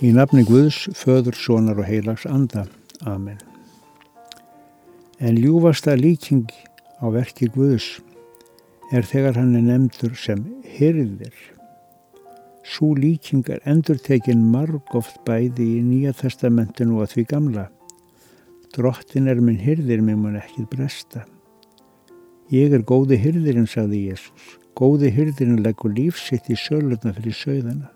Í nafni Guðs, föður, sonar og heilags anda. Amen. En ljúfasta líking á verki Guðs er þegar hann er nefndur sem hyrðir. Svo líking er endur tekin marg oft bæði í Nýja testamentinu og því gamla. Drottin er minn hyrðir, mér mun ekki bresta. Ég er góði hyrðirinn, sagði Jésús. Góði hyrðirinn leggur lífsitt í sölutna fyrir sögðana.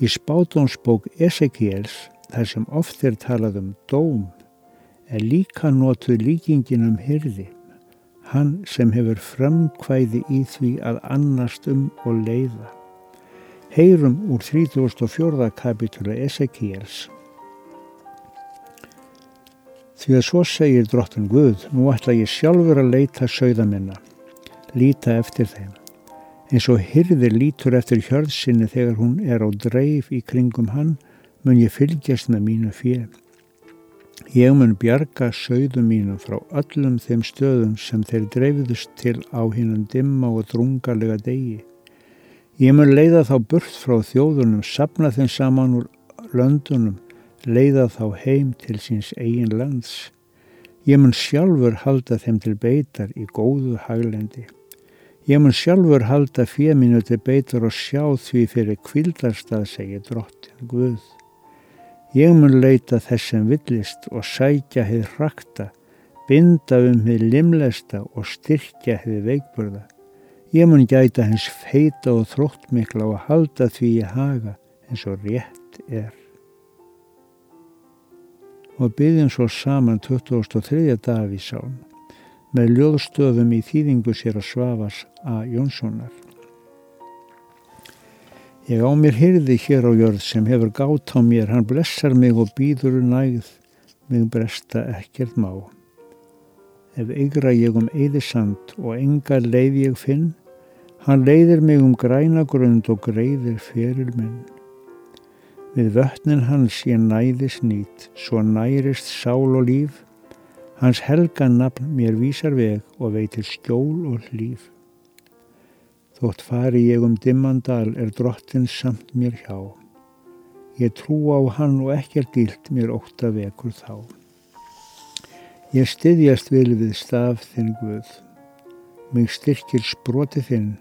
Í spátónsbók Ezekiels, þar sem oft er talað um dóm, er líka notuð líkingin um hyrði, hann sem hefur framkvæði í því að annast um og leiða. Heyrum úr 34. kapitúla Ezekiels. Því að svo segir drottin Guð, nú ætla ég sjálfur að leita sögða minna, líta eftir þeim eins og hyrðir lítur eftir hjörðsynni þegar hún er á dreif í kringum hann mun ég fylgjast með mínu fér. Ég mun bjarga sögðum mínum frá öllum þeim stöðum sem þeir dreifiðust til á hinnum dimma og drungarlega degi. Ég mun leiða þá burt frá þjóðunum, sapna þeim saman úr löndunum, leiða þá heim til síns eigin lands. Ég mun sjálfur halda þeim til beitar í góðu haglendi. Ég mun sjálfur halda fjöminu til beitur og sjá því fyrir kvildarstað, segir drottin Guð. Ég mun leita þess sem villist og sækja hefð hrakta, binda um hefð limlesta og styrkja hefð veikburða. Ég mun gæta hens feita og þróttmikla og halda því ég haga eins og rétt er. Og byggjum svo saman 2003. dag við sáum með ljóðstöðum í þýðingu sér að svafas að Jónssonar. Ég á mér hyrði hér á jörð sem hefur gátt á mér, hann blessar mig og býður nægð, mig bresta ekkert má. Ef yggra ég um eðisand og enga leið ég finn, hann leiðir mig um græna grund og greiðir fyrir minn. Við vötnin hans ég næðis nýtt, svo nærist sál og líf, Hans helga nafn mér vísar veg og veitir skjól og hlýf. Þótt fari ég um dimmandal er drottin samt mér hjá. Ég trú á hann og ekkert dýlt mér óta vekur þá. Ég styðjast vil við staf þinn Guð. Mig styrkir sproti þinn.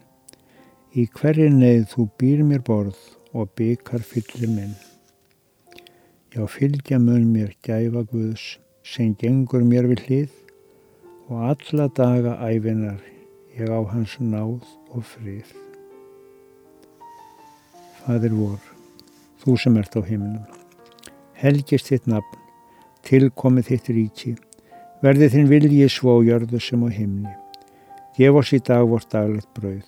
Í hverju neið þú býr mér borð og byggar fyllir minn. Já, fylgja mun mér gæfa Guðs sem gengur mér við hlið og alla daga æfinar ég á hans náð og frið. Fadir vor, þú sem ert á himnum, helgist þitt nafn, tilkomið þitt ríki, verði þinn viljið svo á jörðu sem á himni. Gef oss í dag vort daglegt brauð.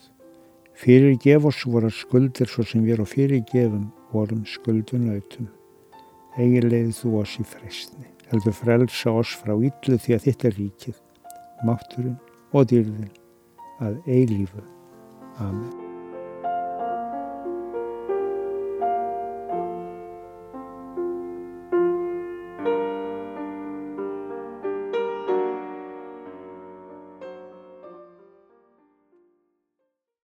Fyrir gef oss voru skuldir svo sem við og fyrir gefum vorum skuldunautum. Egi leiði þú oss í frestni heldur frelsa oss frá yllu því að þitt er ríkið, mátturinn og dýrðin að eilífu. Amen.